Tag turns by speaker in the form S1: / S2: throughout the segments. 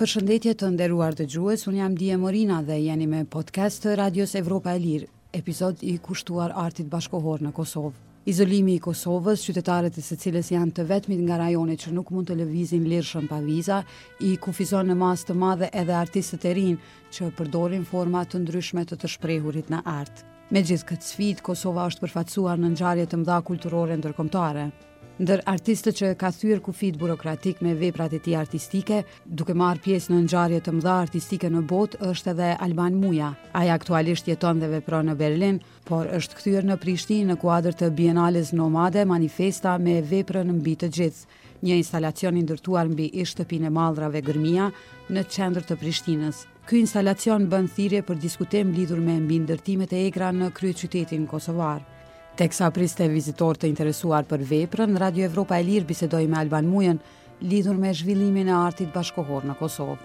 S1: Përshëndetje të nderuar dëgjues, unë jam Nadie Morina dhe jeni me podcast të Radios Evropa e Lirë, episod i kushtuar artit bashkëkohor në Kosovë. Izolimi i Kosovës, qytetarët e së cilës janë të vetmit nga rajoni që nuk mund të lëvizin lirshëm pa viza, i kufizon në masë të madhe edhe artistët e rinj që përdorin forma të ndryshme të të shprehurit në art. Me gjithë këtë sfidë, Kosova është përfaqësuar në ngjarje të mëdha kulturore ndërkombëtare. Ndër artistët që ka thyer kufijtë burokratikë me veprat e tij artistike, duke marrë pjesë në ngjarje të mëdha artistike në botë, është edhe Alban Muja. Ai aktualisht jeton dhe vepron në Berlin, por është kthyer në Prishtinë në kuadër të Bienales Nomade Manifesta me veprën Mbi të gjithë, një instalacion i ndërtuar mbi ish-shtëpinë e Mallrave Gërmia, në qendër të Prishtinës. Ky instalacion bën thirrje për diskutim lidhur me mbindërtimet e egra në kryeqytetin kosovar. Teksa priste vizitorë të interesuar për veprën, Radio Evropa e Lirë bisedoi me Alban Mujën lidhur me zhvillimin e artit bashkëkohor në Kosovë.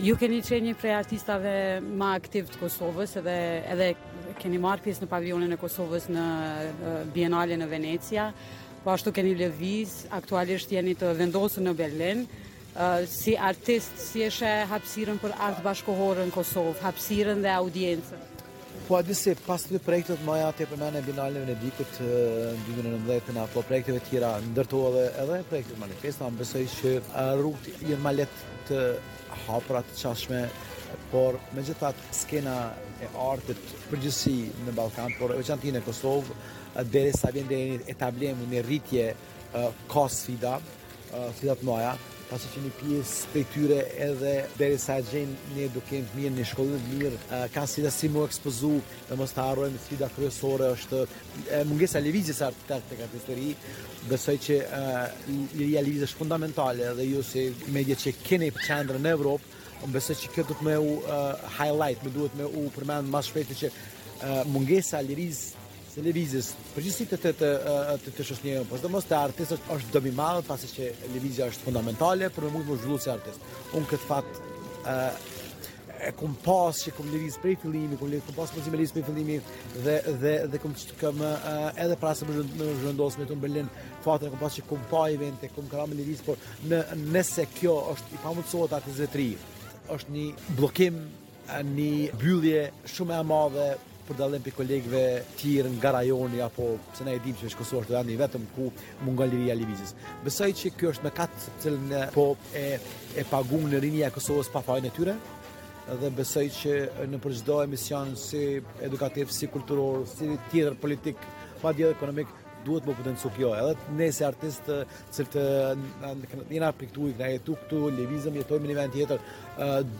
S1: Ju keni qenë një prej artistave ma aktivë të Kosovës edhe edhe keni marrë pjesë në pavijonin e Kosovës në Bienale në Venecia. Po ashtu keni lëviz, aktualisht jeni të vendosur në Berlin. Si artist, si e sheh hapësirën për art bashkëkohor në Kosovë, hapësirën dhe audiencën?
S2: Po a di se pas të dy projekteve të mëdha që përmende Bienalen e Venedikut në 2019 apo projekteve të tjera ndërtova edhe edhe projektit Manifesta, unë besoj që rrugët janë më lehtë të hapura të qasshme, por megjithatë skena e artit përgjithësi në Ballkan, por në veçanti në Kosovë, derisa vjen deri në etablim, në rritje ka sfida, Sfida t'mdhaja, pasi që një pjesë prej tyre edhe deri sa e gjejnë një edukim të mirë, një shkollë të mirë, kanë sfida si m'u ekspozu, dhe mos të harrojmë sfida kryesore është mungesa e lëvizjes artistët të ri, besoj që liria e lëvizjes është fundamentale dhe ju si medie që keni epiqendër në Evropë, besoj që kjo duhet me u highlight, duhet me u përmend ma shpesh që mungesa e lirisë së lëvizjes përgjithësi të te te te te shoqnia jonë, por sidomos te artistët është dëm i madh, pasi që lëvizja është fundamentale për me u zhvillu si artist. Unë këtë fat ë e kum pas që kum lëviz prej fillimi, kum lëviz pas mundësi me lëviz prej fillimi dhe dhe dhe kum kum edhe para se me u zhvendos me jetu në Berlin, fatin e kum pas që kum pa evente, kum kam lëviz, por nëse kjo u pamundësohet artistëve të ri, është një bllokim Një mbyllje shumë e madhe për dallim prej kolegëve tjerë nga rajoni, apo pse ne e dimë që është Kosova është vendi i vetëm ku mungon liria e lëvizjes. Besoj që kjo është mëkat të cilën po e, e paguan rinia e Kosovës pa fajin e tyre, dhe besoj që nëpër çdo emision si edukativ, si kulturor, si tjetër politik, madje edhe ekonomik, Duhet më potencu kjo edhe ne si artist të cilët jena prej këtu e kena jetu këtu, lëvizim, jetojmë një vend tjetër,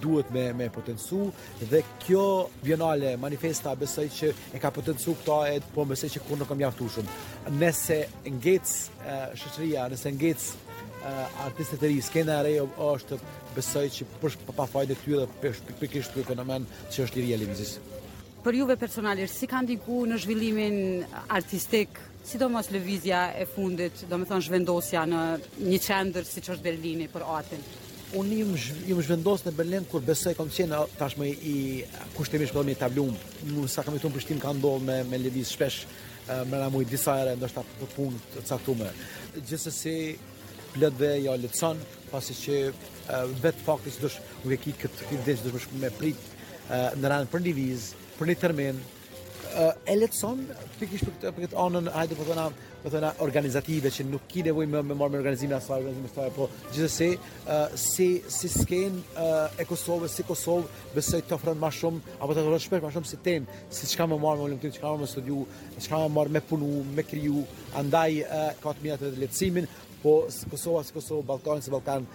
S2: duhet me, me e potencu dhe kjo bienale, manifesta, besoj që e ka potencu këta e po mëse që kur nuk kam mjaftu shumë. Nëse ngec shoqëria, nëse ngec artistët e rinj, skena e re është besoj që për faj të këtij edhe për shkak të këtij fenomeni që është liria e lëvizjes.
S1: Për juve personalisht, si ka ndiku në zhvillimin artistik, sidomos lëvizja e fundit, domethënë zhvendosja në një qendër siç është Berlini për artin?
S2: Unë jam jam zhvendos në Berlin kur besoj kam qenë tashmë i kushtimisht i etablum. Për sa kam jetuar në Prishtinë ka ndodhur me me lëviz shpesh me ra muj disa herë ndoshta për punë të caktuar. Gjithsesi po edhe ajo, lehtëson pasi që vetë fakti që dush me hekë këtë këtë dert, dush me prit në rend për një vizë, për një termin, e lehtëson, pikërisht për këtë, për këtë anën, hajde për po thona, për po thona organizative, që nuk ki nevoj me, me marrë me organizimin e saj, organizimin e saj, po gjithsesi, si skenë e Kosovës, si Kosovë, besoj të ofron ma shumë, apo të ofron shpesh ma shumë si temë, si çka me marrë me hulumtim, çka me me studiu, çka me marrë me punu, me kriju, andaj, ka të mirat edhe lehtësimin, Po Kosova si Kosovë, Ballkani si Ballkan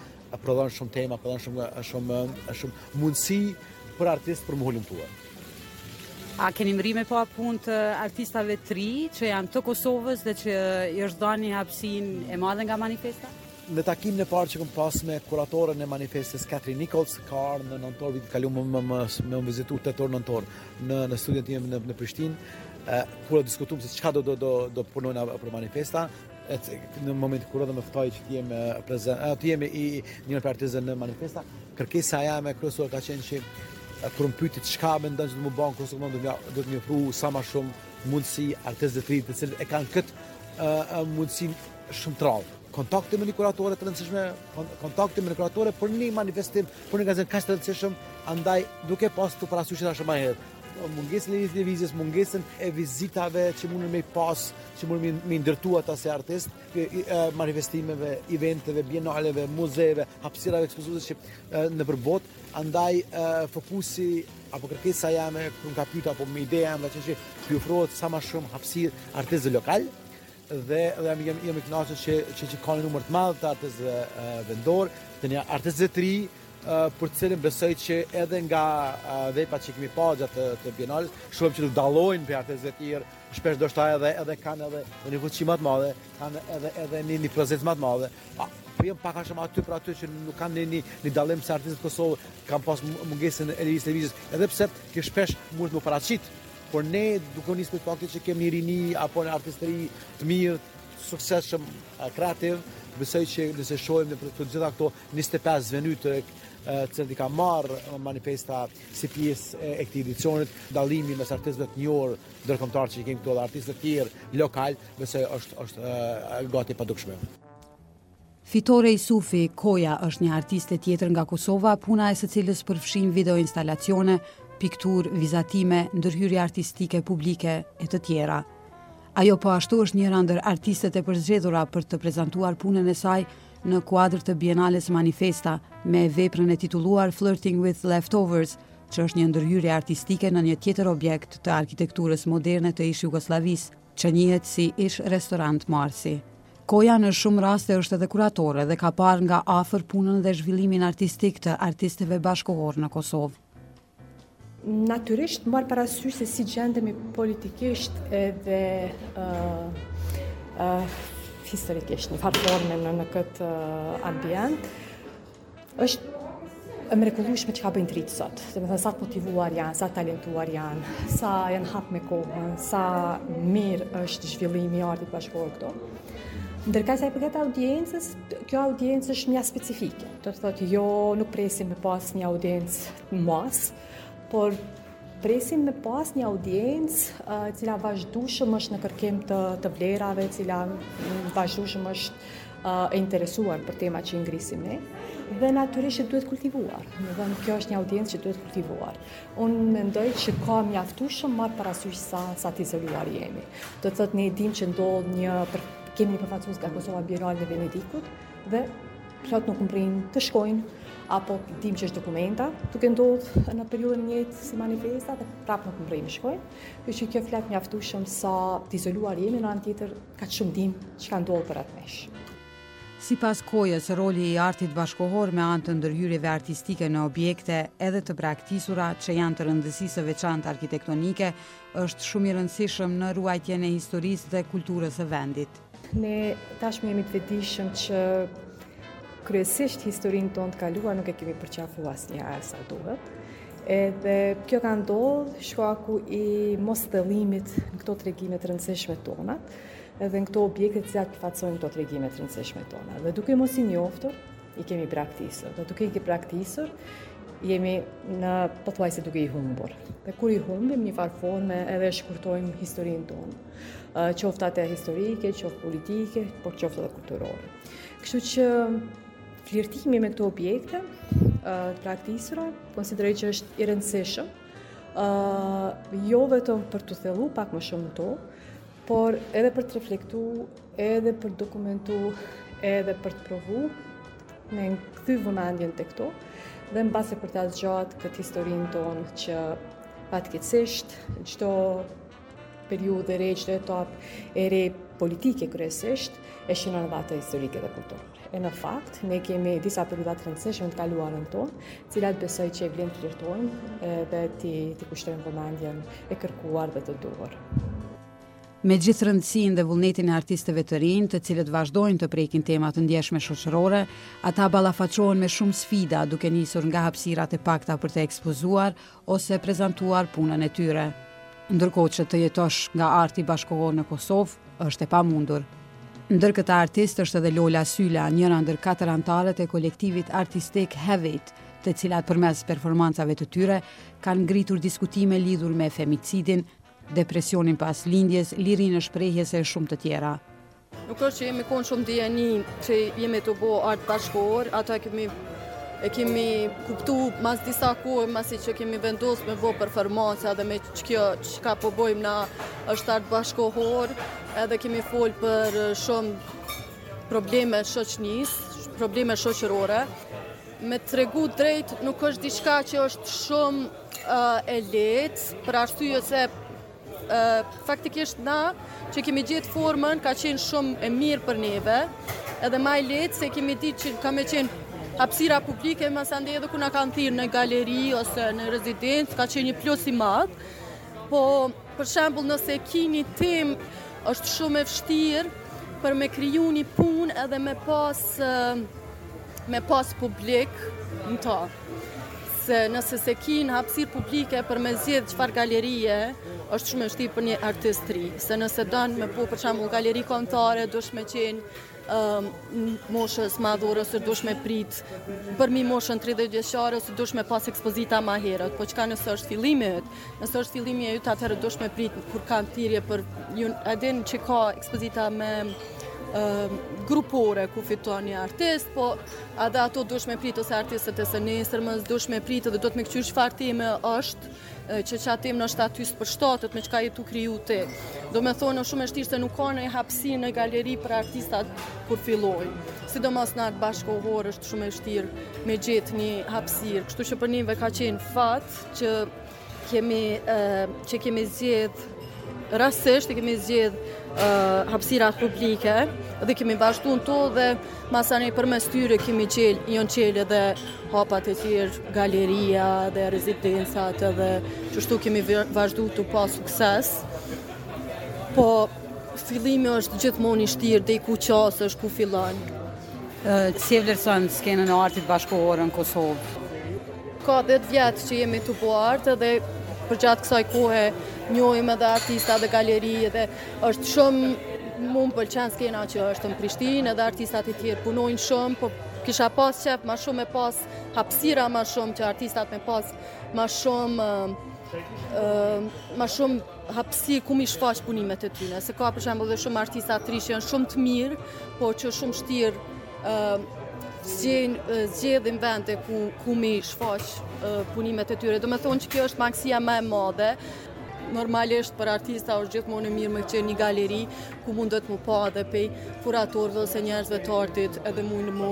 S2: prodhon shumë tema, prodhon shumë shumë shumë mundësi për artistë për me hulumtuar.
S1: A keni mrri me pa punë të artistëve të rinj që janë të Kosovës dhe që u është dhanë hapësirë e madhe nga manifesta?
S2: Në takimin e parë që kam pas me kuratoren e manifestës Catherine Nichols, ka ardhë në nëntor, vitin e kalum me me me më vizitu tetor nëntor në, në studion tem, në Prishtinë, kur diskutuam se çka do, do, do, do punojmë për manifesta, Në moment kur edhe më ftoi që t'jem prezent, a t'jem njëri prej artistëve në manifesta, kërkesa jeme kryesore ka qenë që kur më pyeti çka mendon që do me ba, kur së këmë do me ofru sa ma shumë mundësi artistëve të rinj, të cilët e kanë këtë mundësi shumë t'rrallë. Kontakti me një kuratore të rëndësishme, kontakti me një kuratore për një manifestim, për një ekspozitë kaq të rëndësishme, andaj duke pasë parasysh ç'u tha ma herët. Mungesën e lëvizjes, mungesën e vizitave që mundën me i pas, që mundën me i ndërtu ata si artistë, manifestimeve, eventeve, bienaleve, muzeve, hapësirave ekspozuese që nëpër botë, andaj fokusi apo kërkesa jeme, kur më ka pytë, apo me ideja jeme, që që t'ju ofrohet sa ma shumë hapësirë artistëve lokalë, dhe dhe jam jam jam i kënaqur që që që ka një numër të madh të artistëve vendorë, tani artistëve të rinj, për të cilët besoj që edhe nga veprat që kemi pa gjatë bienales, shohim që nuk dallojnë prej artistëve të tjerë, shpesh ndoshta edhe edhe kanë edhe dhe një fuqi më të madhe, kanë edhe edhe një një prezencë më të madhe. Pra, po janë pak a shumë aty për aty që nuk ka një një dallim se artistët kosovarë kanë pas mungesën e lirisë së lëvizjes, edhe pse kjo shpesh mundet me u paraqitë Por ne duke u nisur prej faktit që kemi rini apo një artistëri të mirë, të suksesshëm, kreative, besoj që nëse shohim në të gjitha këto 25 venues të cilat i ka marrë Manifesta si pjesë e këtij edicionit, dallimi mes artistëve të njohur ndërkombëtarë që i kemi këtu dhe artistëve të tjerë lokalë, besoj është është gati e padukshme.
S1: Fitore Isufi, Koja, është një artiste tjetër nga Kosova, puna e së cilës përfshin videoinstalacione, pikturë, vizatime, ndërhyrje artistike publike, e të tjera. Ajo po ashtu është njëra ndër artistet e përzgjedhura për të prezantuar punën e saj në kuadër të Bienales Manifesta me veprën e titulluar Flirting with Leftovers, që është një ndërhyrje artistike në një tjetër objekt të arkitekturës moderne të ish-Jugosllavisë. që njihet si ish restorant Marsi. Koja në shumë raste është edhe kuratore dhe ka parë nga afër punën dhe zhvillimin artistik të artistëve bashkëkohorë në Kosovë.
S3: Natyrisht, marrë parasysh se si gjendemi politikisht edhe historikisht njëfarë forme në këtë ambient, Është e mrekullueshme çka bëjnë të rinjtë sot. Domethënë sa të motivuar janë, sa të talentuar janë, sa janë në hap me kohën, sa mirë është zhvillimi i artit bashkëkohor këtu. Ndërkaq sa i përket audiencës, kjo audiencë është mjaft specifike. Do të thotë, jo, nuk presim me pas një audiencë mas, por Presim me pas një audiencë e cila vazhdueshëm është në kërkim të të vlerave, e cila vazhdueshëm është e interesuar për temat që i ngrisim ne dhe natyrisht që duhet kultivuar. Domethënë kjo është një audiencë që duhet kultivuar. Unë mendoj që ka mjaftueshëm marrë parasysh sa sa të izoluar jemi. Do të thotë ne e dimë që ndodh një për, kemi një përfaqësues nga Kosova në Bienale të Venedikut dhe plot nuk mbërrijnë të shkojnë apo dimë që është Documenta, duke ndodhë në periudhën e njëjtë si Manifesta dhe prapë nuk mbërrijnë të shkojnë. Kjo që kjo flet mjaftueshëm sa t'izoluar jemi në anë tjetër, kaq shumë dimë çka ndodh përreth
S1: nesh. Sipas Kojës, roli i artit bashkëkohor me anë të ndërhyrjeve artistike në objekte edhe të braktisura që janë të rëndësisë së veçantë arkitektonike, është shumë i rëndësishëm në ruajtjen e historisë dhe kulturës së vendit.
S3: Ne tashmë jemi të vetëdijshëm që kryesisht historinë tonë të kaluar nuk e kemi përqafuar asnjëherë sa duhet. Edhe kjo ka ndodhur shkaku i mosthellimit në këto tregime të rëndësishme tona dhe në këto objekte të cilat përfaqësojnë këto tregime të rëndësishme tona. Dhe duke mos i njoftur, i kemi braktisur. Dhe duke i braktisur, jemi në pothuajse duke i humbur. Dhe kur i humbim njëfarë forme edhe shkurtojmë historinë tonë. qoftë atë historike, qoftë politike, por qoftë edhe kulturore. Kështu që flirtimi me këto objekte të praktisura, konsideroj që është i rëndësishëm, jo vetëm për t'u thellu pak më shumë në to, por edhe për të reflektu, edhe për të dokumentu, edhe për të provu, me e kthy vëmendjen te këto, dhe mbase për ta zgjat këtë historinë tonë që fatkeqësisht, çdo Periudhë e re çdo etapë e re politike kryesisht e shënon edhe atë historike dhe kulturore. E në fakt, ne kemi disa periudha të rëndësishme në të kaluarën tonë, të cilat besoj që e vlen të flirtojmë dhe t'i t'i kushtojmë vëmendjen e kërkuar dhe të duhur.
S1: Me gjithë rëndësinë dhe vullnetin e artistëve të rinj, të cilët vazhdojnë të prekin tema të ndjeshme shoqërore, ata ballafaqohen me shumë sfida, duke nisur nga hapësirat e pakta për të ekspozuar ose prezantuar punën e tyre. Ndërkohë që të jetosh nga arti bashkëkohor në Kosovë është e pamundur. Ndër këta artistë është edhe Lola Sylaj, njëra ndër katër anëtarët e kolektivit artistik Haveit, të cilat përmes performancave të tyre kanë ngritur diskutime lidhur me femicidin, depresionin pas lindjes, lirinë e shprehjes e shumë të tjera.
S4: Nuk është që jemi konë shumë n'dijeni që jemi tu bo art bashkëkohor, atë e kemi, e kemi kuptu mas disa kohë, masi që kemi vendos me bo performanca dhe meqë kjo çka po bojmë na është art bashkëkohor, edhe kemi fol për shumë probleme t'shoqnisë, probleme shoqërore. Me tregu drejt nuk është diçka që është shumë e lehtë, për arsye jo se Faktikisht na që kemi gjetë formën ka qenë shumë e mirë për neve edhe ma e lehtë se e kemi ditë që ka me qenë hapsira publike masandej edhe kur na kanë thirrë në galeri ose në rezidencë ka qenë një plus i madhë po për shembul nëse ki ni temë është shumë e vështirë për me kriju një punë edhe me pas me pas publik në ta. se nëse s'e ki në hapsirë publike për me zgjedhë çfarë galerie, është shumë e shtirë për një artist t'ri, se nëse don me bo për shembull n'Galeri Kombtare, duhesh me qenë ehm, moshës madhore, ose duhesh me prit, përmbi moshën 30 vjeçare, ose duhesh me pas ekspozita ma herët, po çka nëse është fillimi jot, nëse është fillimi jot, atëherë duhesh me prit, kur kanë thirrje për, ju e dini që ka ekspozita me ehm, grupore, ku fiton një artist, po Edhe ato duhesh me pritë ose artistët e së nesërmes duhesh me pritë dhe duhet me këqyrë çfarë teme është që që a t'u përshtatet a s't'u përshtatet me çka je tu kriju ti. Domethonë shumë e shtirë se nuk ka ni hapsinë galeri për artistat kur fillojnë. Sidomos në art bashkëkohor është shumë e shtirë me gjetë një hapsirë. Kështu që për neve ka qenë fat që Kemi që kemi zgjedh rastësisht kemi zgjedh hapësirat publike dhe kemi vazhdu në to dhe masani për mes tyre kemi qelë, janë qelë dhe hapat e tjerë, galeria dhe rezidencat dhe qështu kemi vazhdu tu pa sukses. Po, fillimi është gjithmonë i shtirë dhe i ke qasje është ku
S1: fillon. Si e vlerëson skenën e artit bashkohore në Kosovë?
S4: Ka dhjetë vjet që jemi tu bo art dhe përgjatë kësaj kohe njohim edhe artista dhe galeri dhe është shumë mu m' pëlqen skena që është në Prishtinë edhe artistat e tjerë punojnë shumë, po kisha pas qef ma shumë me pas hapsira ma shumë që artistat me pas ma shumë ma shumë hapësirë ku mi shfaq punimet e tyne, se ka për shembull dhe shumë artista të rinj që janë shumë të mirë, po që shumë shtirë zgjedhin vende ku, ku mi shfaq punimet e tyre. Domethonë që kjo është mangësia më e madhe, normalisht për artista është gjithmonë mirë me qenë një galeri ku mundet mu pa edhe pej kuratorve ose njerëzve të artit edhe mund mu,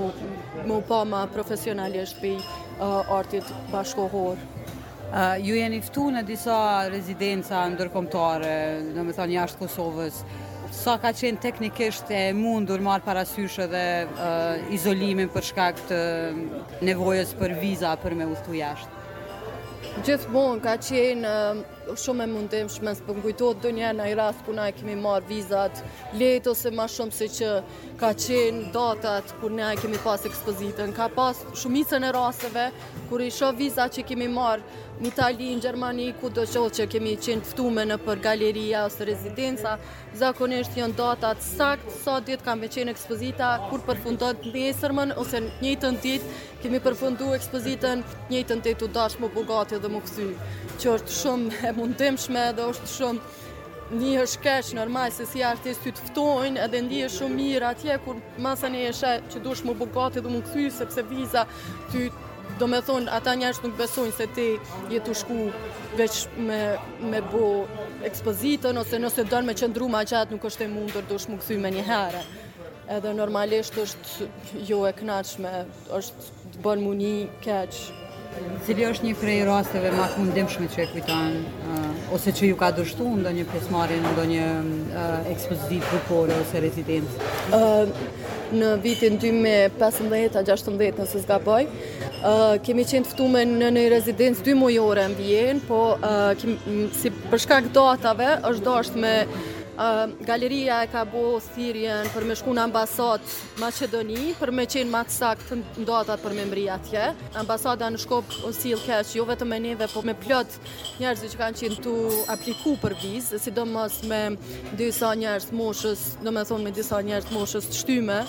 S4: mu pa ma profesionalisht pej artit bashkohor.
S1: Ju jeni ftu në disa rezidenca ndërkombëtare, domethënë jashtë Kosovës. Sa ka qenë teknikisht e mundur marr parasysh edhe izolimin për shkak të nevojës për viza për me udhëtu jashtë?
S4: Gjithmonë ka qenë uh, shumë e mundimshme s'po m'kujtohet ndonjëherë naj rast ku na e kemi marë vizat lehtë ose ma shumë se që Ka qenë datat kur ne kemi pas ekspozitën, ka pas shumicën e rasteve kur i shoh vizat që kemi marrë në Itali, në Gjermani, kudo qoftë që kemi qenë t'ftume nëpër galeria ose rezidenca, zakonisht janë datat sakt, sa ditë ka me qenë ekspozita, kur përfundon nesërmën ose njëjtën ditë, kemi përfundu ekspozitën njëjtën ditë u dashë m'u bo gati dhe m'u kthy, që është shumë e mundimshme dhe është shumë Ndihesh keq normal se si artist ty të ftojnë edhe ndihesh shumë mirë atje kur masanej e sheh që duhesh m'u bo gati dhe m'u kthy sepse viza ty domethonë ata njerëz nuk besojnë se ti je tu shku veç me, me bo ekspozitën ose nëse do me qëndru ma gjatë nuk është e mundur duhesh m'u kthy menjëherë edhe normalisht është jo e knaqshme është Të bën mu ni keq.
S1: Cili është një prej rasteve ma të mundimshme që e kujtoni, ose që ju ka dështu ndonjë pjesëmarrje në ndonjë ekspozitë grupore ose rezidencë?
S4: Në vitin 2015 a 16 nëse s'gaboj, kemi qenë të ftume në një rezidencë 2 mujore në Vjenë, po sepse për shkak të datave është u dashtë me Galeria e ka bo thirrjen për me shku në ambasadë Maqedoni, për me qenë ma të saktë në datat për me mbrri atje. Ambasada në Shkup o sill keq, jo vetëm me neve, po me plot njerëz që kanë qenë tu apliku për vizë, sidomos me disa njerëz moshës, domethonë me disa njerëz moshës të shtyme,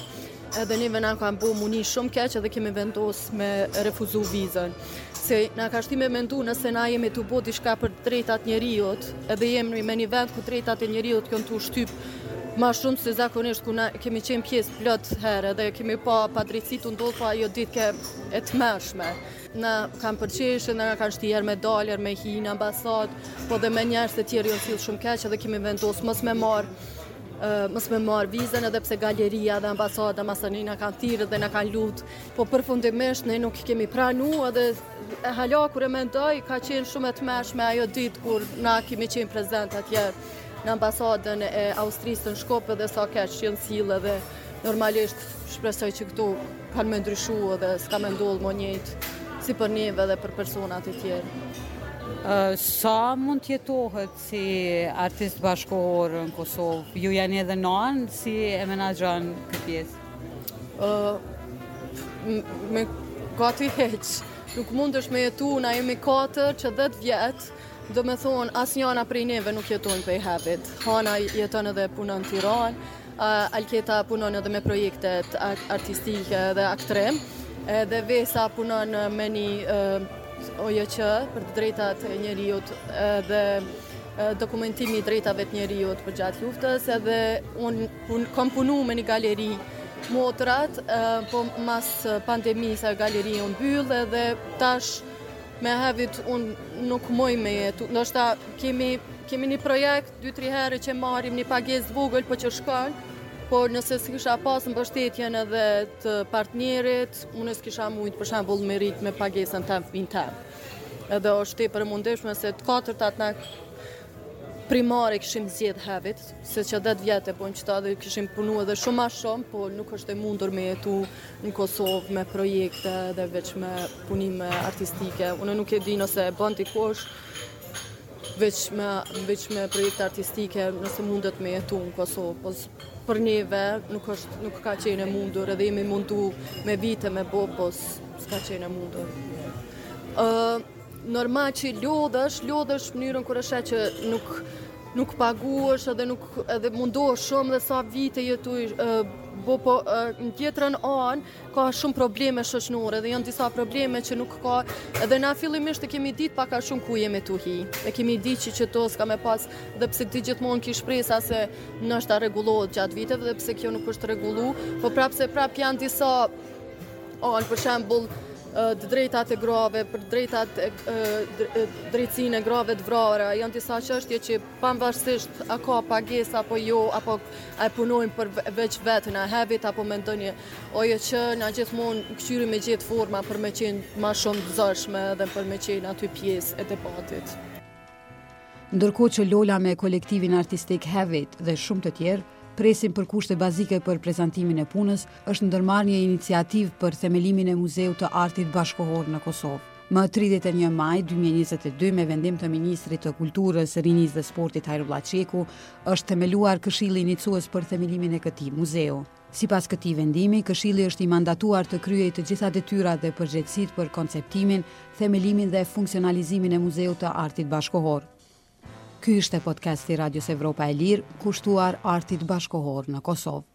S4: edhe neve na kanë bo me u ni shumë keq edhe kemi vendosë me refuzu vizën. se na ka shti me mendu nëse na jemi tu bo diçka për drejtat e njeriut, edhe jemi në një vend ku drejtat e njeriut janë tu u shtyp ma shumë se zakonisht ku na kemi qenë pjesë plot herë dhe kemi pa padrejtësi tu ndodhë po ajo ditë ke e tmerrshme. Na kanë përqeshë dhe na kanë shti me dalë, me hi në ambasadë, po dhe me njerëz të tjerë janë sill shumë keq dhe kemi vendosë mos me marrë mos me marrë vizën edhe pse galeria dhe ambasada masani na kanë thirrë dhe na kanë lutë Po përfundimisht ne nuk e kemi pranu edhe e hala kur e mendoj ka qenë shumë e tmerrshme ajo ditë kur na kemi qenë prezent atje në ambasadën e Austrisë në Shkup dhe sa keq janë sill dhe normalisht shpresoj që këtu kanë me ndryshu dhe s'ka me ndodhë mo njëjtë si për neve dhe për personat e tjerë.
S1: Sa mund të jetohet Si artist bashkëkohor në Kosovë, ju jeni edhe nanë, si e menaxhon këtë pjesë?
S4: Me gati hiç, nuk mundesh me jetu, na jemi 4 që 10 vjet, domethonë, asnjëna prej neve nuk jeton prej Haveit. Hana jeton edhe punon n'Tiranë, Alketa punon edhe me projektet artistike dhe aktrim, edhe Vesa punon me një OJQ për të drejtat e njeriut dhe dokumentimi i të drejtave të njeriut përgjatë luftës, edhe unë pun, kom punu me një galeri Motrat, po mas pandemisë galeria u mbyll edhe tash me Haveit unë nuk muj me jetu, ndoshta kemi, kemi një projekt, Dy tri herë që marrim një pagesë të vogël po që shkon, por nëse s'kisha pas mbështetjen edhe të partnerit, unë s'kisha mujtë për shembull me rrit me pagesën teme fëminë tem. Edhe është tepër e mundimshme se të katërtat na primare kishim zgjedh Haveit, se që 10 vjet e bojmë qëta dhe kishim punu edhe shumë ma shumë, po nuk është e mundur me jetu në Kosovë me projekte dhe veç me punime artistike. Unë nuk e di nëse e bën dikush, Veç me, veç me projekte artistike, nëse mundet me jetu në Kosovë, po për neve nuk, është, nuk ka qenë e mundur, edhe jemi mundu me vite me bo, po s'ka qenë e mundur. Uh, normal që lodhesh, lodhesh në mënyrën kur është që nuk, nuk paguhesh edhe, nuk, edhe mundohesh shumë dhe sa vite je tu, uh, bo, po uh, në tjetrën anë, Ka shumë probleme shoqënore dhe janë disa probleme që nuk ka edhe na fillimisht e kemi ditë pak a shumë ku jemi tu hi. E kemi ditë që qeto s'ka me pas dhe pse ti gjithmonë ki shpresa se ndoshta rregullohet gjatë viteve dhe pse kjo nuk është rregullu, po prapë se prapë janë disa anë për shembul të drejtat e grave, për drejtat e drejtësinë e grave të vrara, janë disa çështje që Pavarësisht a ka pagesë apo jo, apo a e punojmë për veç vetën, a Haveit apo me ndonjë OJQ që na gjithmonë këqyri me gjithë forma për me qenë ma shumë të zëshme dhe për me qenë aty pjesë e debatit.
S1: Ndërkohë që Lola me kolektivin artistik Haveit dhe shumë të tjerë, presin për kushte bazike për prezantimin e punës, është ndërmarrë një iniciativë për themelimin e Muzeut të Artit Bashkëkohor në Kosovë. Më tridhjetë e një maj dy mijë e njëzet e dy, me vendim të ministrit të Kulturës, Rinisë dhe Sportit Hajrulla Çeku, është themeluar Këshilli Iniciues për themelimin e këtij muzeu. Sipas këtij vendimi, Këshilli është i mandatuar të kryejë të gjitha detyrat dhe përgjegjësitë për konceptimin, themelimin dhe funksionalizimin e Muzeut të Artit Bashkëkohor. Ky ishte podcasti i Radios Evropa e Lirë, kushtuar artit bashkëkohor në Kosovë.